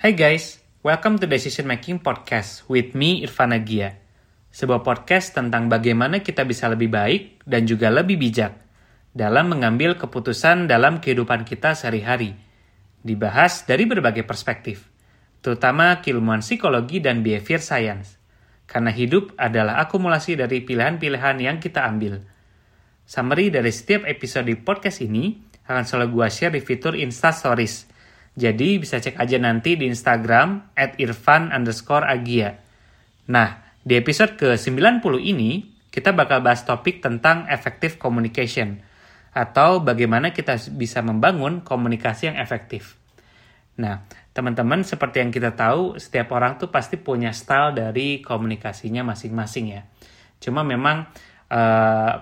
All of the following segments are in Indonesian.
Hai guys, welcome to Decision Making Podcast with me Irfan Agia. Sebuah podcast tentang bagaimana kita bisa lebih baik dan juga lebih bijak dalam mengambil keputusan dalam kehidupan kita sehari-hari. Dibahas dari berbagai perspektif, terutama keilmuan psikologi dan behavior science. Karena hidup adalah akumulasi dari pilihan-pilihan yang kita ambil. Summary dari setiap episode podcast ini akan selalu gua share di fitur Insta Stories – jadi bisa cek aja nanti di Instagram at irfan underscore agia. Nah, di episode ke-90 ini, kita bakal bahas topik tentang effective communication. Atau bagaimana kita bisa membangun komunikasi yang efektif. Nah, teman-teman seperti yang kita tahu, setiap orang tuh pasti punya style dari komunikasinya masing-masing ya. Cuma memang uh,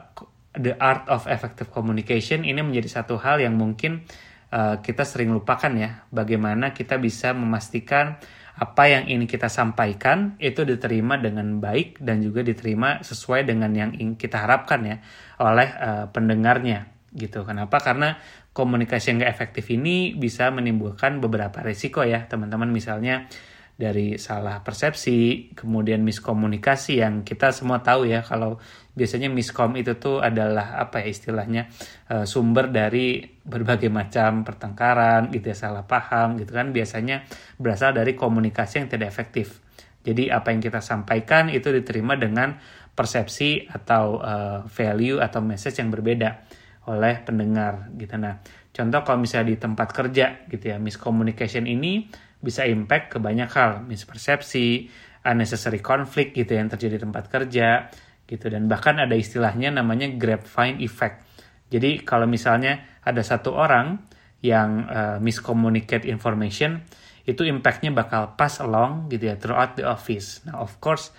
the art of effective communication ini menjadi satu hal yang mungkin uh, kita sering lupakan ya bagaimana kita bisa memastikan apa yang ini kita sampaikan itu diterima dengan baik dan juga diterima sesuai dengan yang kita harapkan ya oleh uh, pendengarnya gitu. Kenapa? Karena komunikasi yang gak efektif ini bisa menimbulkan beberapa risiko ya teman-teman misalnya dari salah persepsi, kemudian miskomunikasi yang kita semua tahu ya kalau biasanya miskom itu tuh adalah apa ya istilahnya uh, sumber dari berbagai macam pertengkaran gitu ya salah paham gitu kan biasanya berasal dari komunikasi yang tidak efektif. Jadi apa yang kita sampaikan itu diterima dengan persepsi atau uh, value atau message yang berbeda oleh pendengar gitu. Nah, contoh kalau misalnya di tempat kerja gitu ya, miscommunication ini bisa impact ke banyak hal, mispersepsi, unnecessary conflict gitu yang terjadi di tempat kerja gitu dan bahkan ada istilahnya namanya grapevine effect. Jadi kalau misalnya ada satu orang yang uh, miscommunicate information itu impactnya bakal pass along gitu ya throughout the office. Nah of course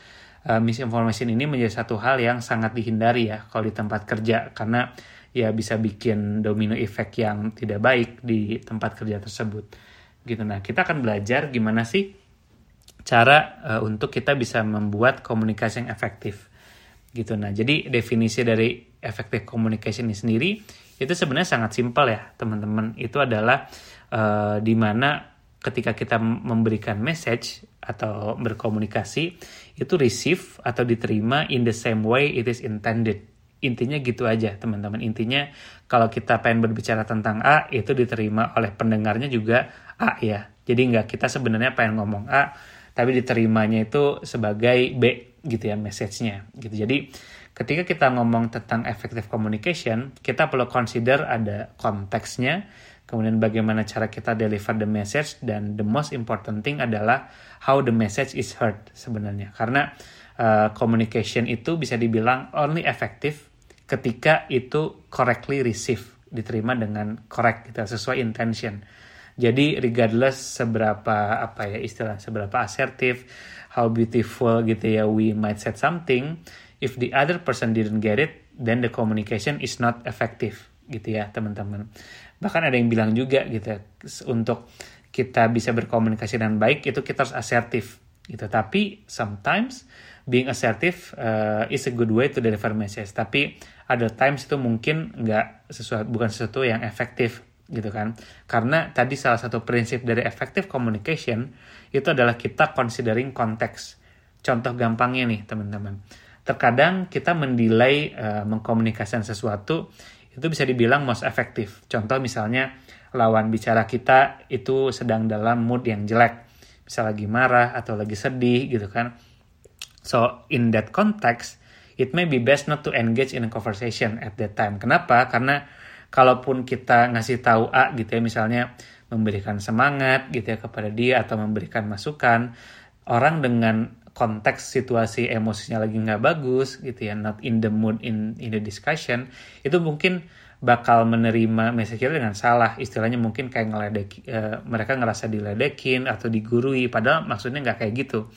uh, misinformation ini menjadi satu hal yang sangat dihindari ya kalau di tempat kerja karena ya bisa bikin domino effect yang tidak baik di tempat kerja tersebut gitu. Nah, kita akan belajar gimana sih cara uh, untuk kita bisa membuat komunikasi yang efektif gitu. Nah, jadi definisi dari effective communication ini sendiri itu sebenarnya sangat simpel ya, teman-teman. Itu adalah uh, di mana ketika kita memberikan message atau berkomunikasi itu receive atau diterima in the same way it is intended. Intinya gitu aja, teman-teman. Intinya kalau kita pengen berbicara tentang A itu diterima oleh pendengarnya juga A ya. Jadi nggak kita sebenarnya pengen ngomong A, tapi diterimanya itu sebagai B gitu ya message-nya gitu. Jadi ketika kita ngomong tentang effective communication, kita perlu consider ada konteksnya, kemudian bagaimana cara kita deliver the message dan the most important thing adalah how the message is heard sebenarnya. Karena uh, communication itu bisa dibilang only effective ketika itu correctly receive, diterima dengan correct gitu sesuai intention jadi regardless seberapa apa ya istilah seberapa asertif, how beautiful gitu ya we might said something, if the other person didn't get it, then the communication is not effective gitu ya teman-teman. Bahkan ada yang bilang juga gitu ya, untuk kita bisa berkomunikasi dengan baik itu kita harus asertif gitu. Tapi sometimes being assertive uh, is a good way to deliver message. Tapi ada times itu mungkin nggak sesuatu bukan sesuatu yang efektif gitu kan. Karena tadi salah satu prinsip dari effective communication itu adalah kita considering konteks contoh gampangnya nih teman-teman. Terkadang kita mendelay uh, mengkomunikasikan sesuatu itu bisa dibilang most efektif contoh misalnya lawan bicara kita itu sedang dalam mood yang jelek. Bisa lagi marah atau lagi sedih gitu kan. So in that context it may be best not to engage in a conversation at that time. Kenapa? Karena kalaupun kita ngasih tahu A gitu ya misalnya memberikan semangat gitu ya kepada dia atau memberikan masukan orang dengan konteks situasi emosinya lagi nggak bagus gitu ya not in the mood in in the discussion itu mungkin bakal menerima message kita dengan salah. Istilahnya mungkin kayak ngeledek uh, mereka ngerasa diledekin atau digurui padahal maksudnya nggak kayak gitu.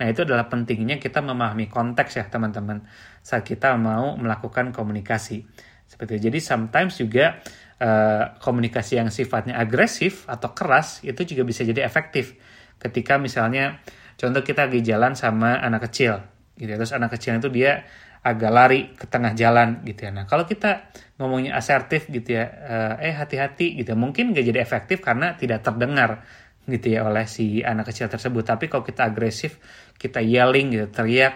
Nah itu adalah pentingnya kita memahami konteks ya teman-teman. Saat kita mau melakukan komunikasi seperti itu. Jadi sometimes juga uh, komunikasi yang sifatnya agresif atau keras itu juga bisa jadi efektif. Ketika misalnya contoh kita lagi jalan sama anak kecil gitu ya. Terus anak kecil itu dia agak lari ke tengah jalan gitu ya. Nah kalau kita ngomongnya asertif gitu ya, uh, eh hati-hati gitu ya. Mungkin gak jadi efektif karena tidak terdengar gitu ya oleh si anak kecil tersebut. Tapi kalau kita agresif, kita yelling gitu, teriak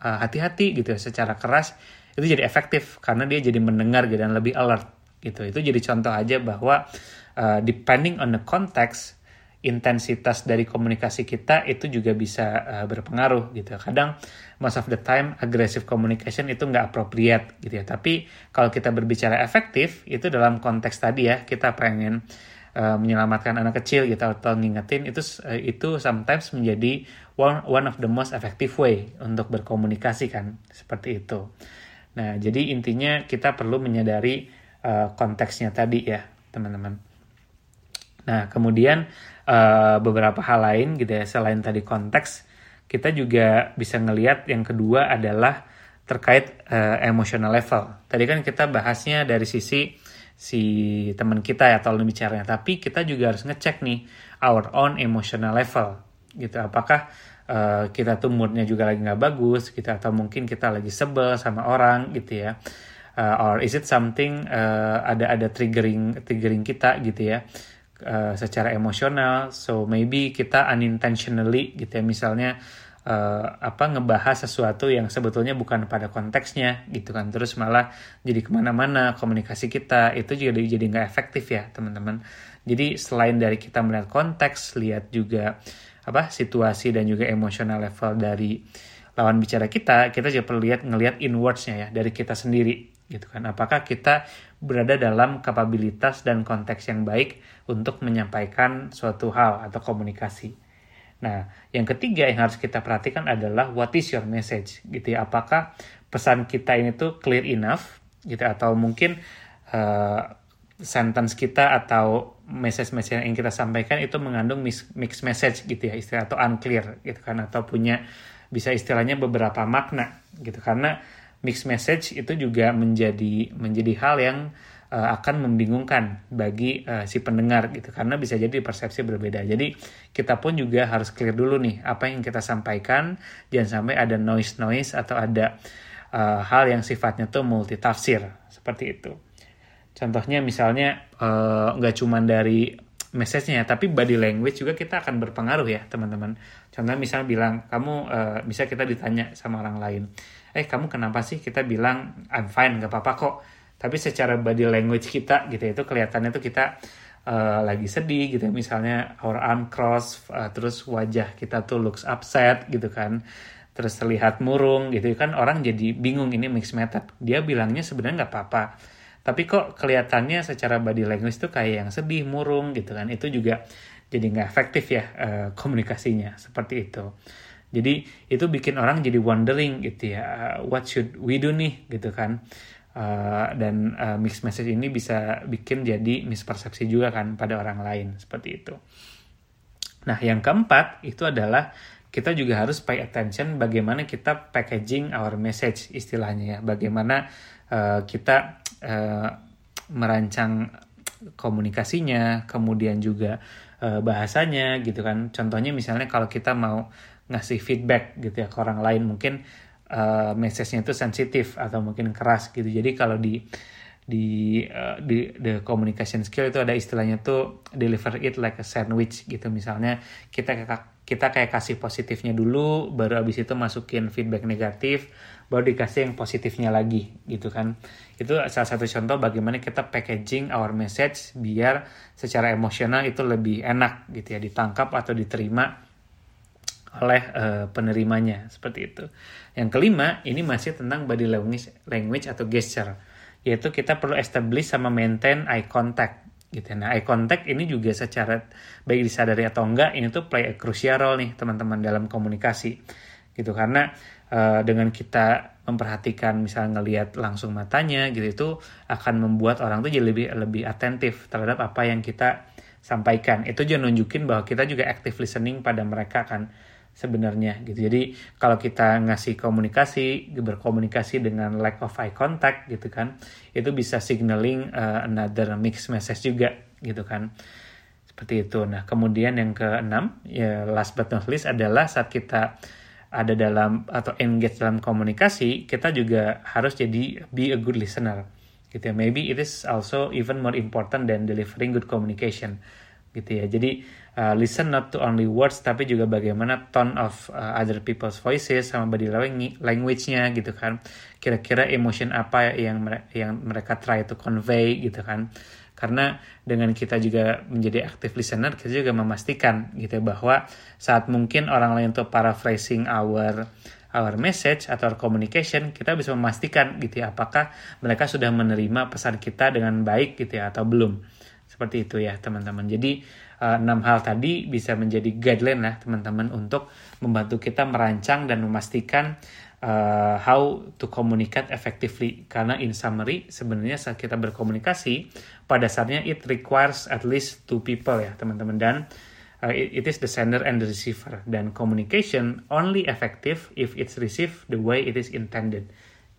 uh, hati-hati gitu ya, secara keras, itu jadi efektif karena dia jadi mendengar gitu dan lebih alert gitu. Itu jadi contoh aja bahwa uh, depending on the context intensitas dari komunikasi kita itu juga bisa uh, berpengaruh gitu. Kadang most of the time aggressive communication itu nggak appropriate gitu ya. Tapi kalau kita berbicara efektif itu dalam konteks tadi ya kita pengen uh, menyelamatkan anak kecil gitu atau ngingetin itu uh, itu sometimes menjadi one one of the most effective way untuk berkomunikasi kan seperti itu. Nah jadi intinya kita perlu menyadari uh, konteksnya tadi ya teman-teman. Nah, kemudian uh, beberapa hal lain gitu ya selain tadi konteks, kita juga bisa ngelihat yang kedua adalah terkait uh, emotional level. Tadi kan kita bahasnya dari sisi si teman kita ya atau bicaranya, tapi kita juga harus ngecek nih our own emotional level gitu. Apakah uh, kita tuh moodnya juga lagi nggak bagus gitu atau mungkin kita lagi sebel sama orang gitu ya. Uh, or is it something uh, ada ada triggering triggering kita gitu ya. Uh, secara emosional so maybe kita unintentionally gitu ya. Misalnya uh, apa ngebahas sesuatu yang sebetulnya bukan pada konteksnya gitu kan. Terus malah jadi ke mana-mana komunikasi kita itu juga jadi nggak efektif ya teman-teman. Jadi selain dari kita melihat konteks lihat juga apa situasi dan juga emosional level dari lawan bicara kita kita juga perlu lihat ngelihat inwardsnya ya dari kita sendiri gitu kan apakah kita berada dalam kapabilitas dan konteks yang baik untuk menyampaikan suatu hal atau komunikasi. Nah, yang ketiga yang harus kita perhatikan adalah what is your message gitu ya. Apakah pesan kita ini tuh clear enough gitu atau mungkin uh, sentence kita atau message-message yang kita sampaikan itu mengandung mix, mix message gitu ya istilah atau unclear gitu kan atau punya bisa istilahnya beberapa makna gitu karena mixed message itu juga menjadi menjadi hal yang uh, akan membingungkan bagi uh, si pendengar gitu karena bisa jadi persepsi berbeda. Jadi kita pun juga harus clear dulu nih apa yang kita sampaikan jangan sampai ada noise noise atau ada uh, hal yang sifatnya tuh multi tafsir seperti itu. Contohnya misalnya nggak uh, cuma dari message-nya tapi body language juga kita akan berpengaruh ya teman-teman. Contohnya misalnya bilang kamu uh, bisa kita ditanya sama orang lain eh kamu kenapa sih kita bilang I'm fine gak apa-apa kok tapi secara body language kita gitu itu kelihatannya tuh kita uh, lagi sedih gitu misalnya our arm cross uh, terus wajah kita tuh looks upset gitu kan. Terus terlihat murung gitu kan orang jadi bingung ini mix method. Dia bilangnya sebenarnya nggak apa-apa tapi kok kelihatannya secara body language tuh kayak yang sedih murung gitu kan. Itu juga jadi nggak efektif ya uh, komunikasinya. Seperti itu. Jadi itu bikin orang jadi wondering gitu ya, uh, what should we do nih gitu kan. Uh, dan uh, mixed message ini bisa bikin jadi mispersepsi juga kan pada orang lain. Seperti itu. Nah yang keempat itu adalah kita juga harus pay attention bagaimana kita packaging our message istilahnya ya, bagaimana kita uh, merancang komunikasinya, kemudian juga uh, bahasanya gitu kan. Contohnya misalnya kalau kita mau ngasih feedback gitu ya ke orang lain mungkin uh, message-nya itu sensitif atau mungkin keras gitu jadi kalau di di uh, di the communication skill itu ada istilahnya tuh deliver it like a sandwich gitu misalnya kita kita kayak kasih positifnya dulu baru abis itu masukin feedback negatif baru dikasih yang positifnya lagi gitu kan itu salah satu contoh bagaimana kita packaging our message biar secara emosional itu lebih enak gitu ya ditangkap atau diterima oleh uh, penerimanya seperti itu. Yang kelima ini masih tentang body language, language atau gesture, yaitu kita perlu establish sama maintain eye contact gitu. Nah eye contact ini juga secara baik disadari atau enggak ini tuh play a crucial role nih teman-teman dalam komunikasi. Gitu karena uh, dengan kita memperhatikan misalnya ngelihat langsung matanya gitu itu akan membuat orang tuh jadi lebih lebih atentif terhadap apa yang kita sampaikan. Itu juga nunjukin bahwa kita juga active listening pada mereka kan sebenarnya gitu. Jadi kalau kita ngasih komunikasi, berkomunikasi dengan lack of eye contact gitu kan, itu bisa signaling uh, another mixed message juga gitu kan. Seperti itu. Nah, kemudian yang keenam, ya last but not least adalah saat kita ada dalam atau engage dalam komunikasi, kita juga harus jadi be a good listener. Gitu ya. Maybe it is also even more important than delivering good communication gitu ya. Jadi uh, listen not to only words tapi juga bagaimana tone of uh, other people's voices sama body language-nya gitu kan. Kira-kira emotion apa yang yang mereka try to convey gitu kan. Karena dengan kita juga menjadi active listener kita juga memastikan gitu bahwa saat mungkin orang lain tuh paraphrasing our our message atau our communication kita bisa memastikan gitu ya apakah mereka sudah menerima pesan kita dengan baik gitu ya atau belum. Seperti itu ya teman-teman. Jadi enam hal tadi bisa menjadi guideline lah teman-teman untuk membantu kita merancang dan memastikan uh, how to communicate effectively. Karena in summary sebenarnya saat kita berkomunikasi pada dasarnya it requires at least two people ya teman-teman. Dan uh, it is the sender and the receiver. Dan communication only effective if it's received the way it is intended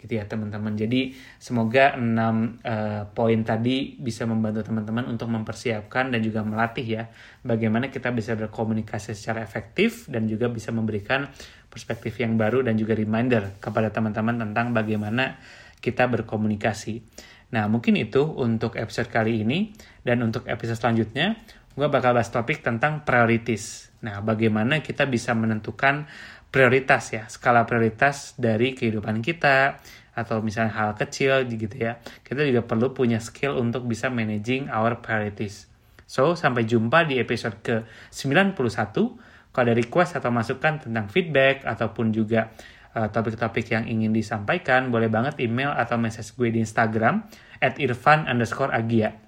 gitu ya teman-teman. Jadi semoga enam uh, poin tadi bisa membantu teman-teman untuk mempersiapkan dan juga melatih ya bagaimana kita bisa berkomunikasi secara efektif dan juga bisa memberikan perspektif yang baru dan juga reminder kepada teman-teman tentang bagaimana kita berkomunikasi. Nah, mungkin itu untuk episode kali ini dan untuk episode selanjutnya gue bakal bahas topik tentang priorities. Nah, bagaimana kita bisa menentukan prioritas ya, skala prioritas dari kehidupan kita atau misalnya hal kecil gitu ya. Kita juga perlu punya skill untuk bisa managing our priorities. So, sampai jumpa di episode ke-91 kalau ada request atau masukan tentang feedback ataupun juga uh, topik-topik yang ingin disampaikan, boleh banget email atau message gue di Instagram at irfan underscore agia.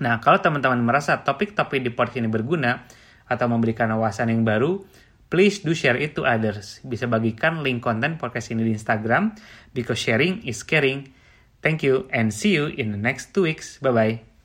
Nah, kalau teman-teman merasa topik-topik di podcast ini berguna atau memberikan wawasan yang baru, please do share it to others. Bisa bagikan link konten podcast ini di Instagram, because sharing is caring. Thank you and see you in the next two weeks. Bye-bye.